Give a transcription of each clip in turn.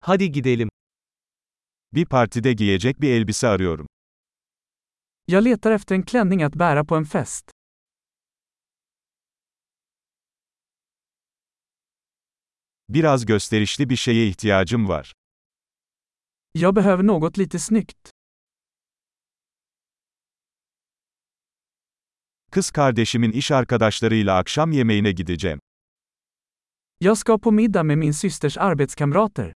Hadi gidelim. Bir partide giyecek bir elbise arıyorum. Jag letar efter en klänning att bära på en fest. Biraz gösterişli bir şeye ihtiyacım var. Jag behöver något lite snyggt. Kız kardeşimin iş arkadaşlarıyla akşam yemeğine gideceğim. Jag ska på middag med min systers arbetskamrater.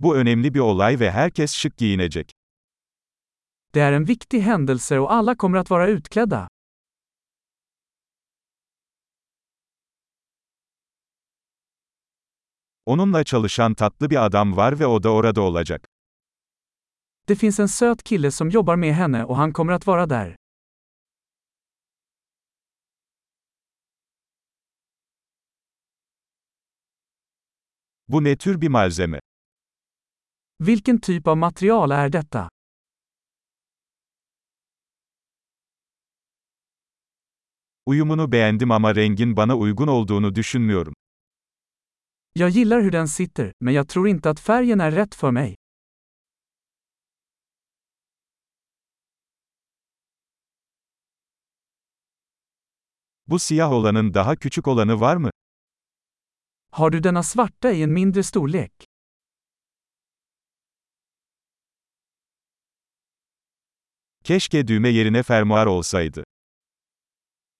Bu önemli bir olay ve herkes şık giyinecek. Det är en viktig händelse och alla kommer att vara utklädda. Onunla çalışan tatlı bir adam var ve o da orada olacak. Det finns en söt kille som jobbar med henne och han kommer att vara där. Bu ne tür bir malzeme? Vilken typ av material är detta? Uyumunu beğendim ama rengin bana uygun olduğunu düşünmüyorum. Jag gillar hur den sitter, men jag tror inte att färgen är rätt för mig. Bu siyah olanın daha küçük olanı var mı? Har du denna svarta i en mindre storlek? Keşke düğme yerine fermuar olsaydı.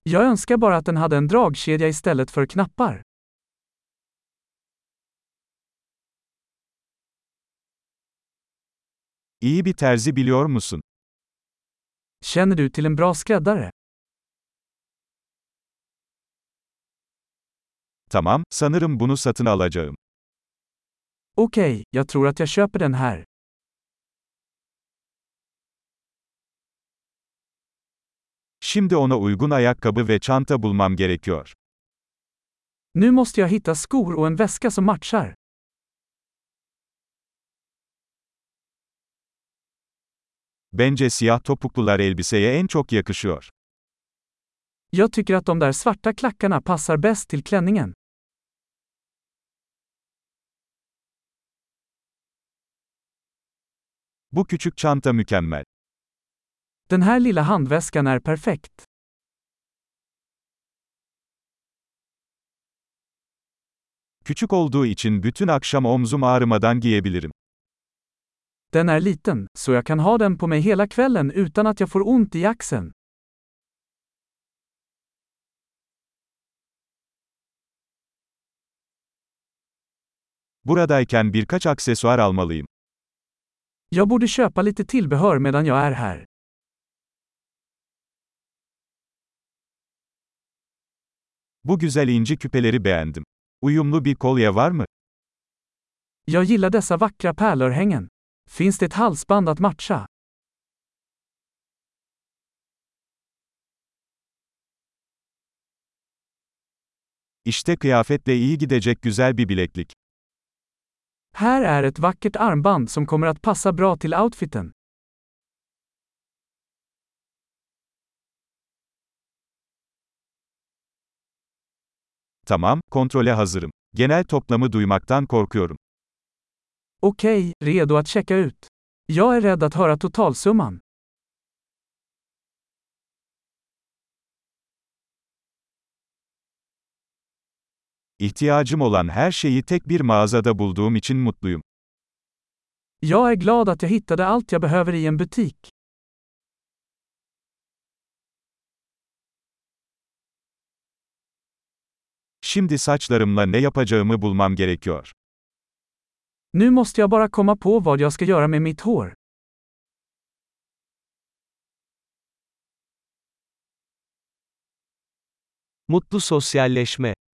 Jag önskar bara att den hade en dragkedja istället för knappar. İyi bir terzi biliyor musun? Känner du till en bra skräddare? Tamam, sanırım bunu satın alacağım. Okej, jag tror att jag köper den här. Şimdi ona uygun ayakkabı ve çanta bulmam gerekiyor. Nu måste jag hitta skor och en väska som matchar. Bence siyah topuklular elbiseye en çok yakışıyor. Jag tycker att de där svarta klackarna passar bäst till klänningen. Bu küçük çanta mükemmel. Den här lilla handväskan är perfekt. Küçük olduğu için bütün akşam omzum ağrımadan giyebilirim. Den är liten, så jag kan ha den på mig hela kvällen utan att jag får ont i axeln. Buradayken birkaç aksesuar almalıyım. Jag borde köpa lite tillbehör medan jag är här. Bu güzel inci küpeleri beğendim. Uyumlu bir kolye var mı? Jag gillar dessa vackra pärlörhängen. Finns det ett halsband att matcha? İşte kıyafetle iyi gidecek güzel bir bileklik. Här är ett vackert armband som kommer att passa bra till outfiten. Tamam, kontrole hazırım. Genel toplamı duymaktan korkuyorum. Okej, redo att checka ut. Jag är rädd att höra totalsumman. İhtiyacım olan her şeyi tek bir mağazada bulduğum için mutluyum. Jag är glad att jag hittade allt jag behöver i en butik. Şimdi saçlarımla ne yapacağımı bulmam gerekiyor. Nu måste jag bara komma på vad jag ska göra med mitt hår. Mutlu sosyalleşme.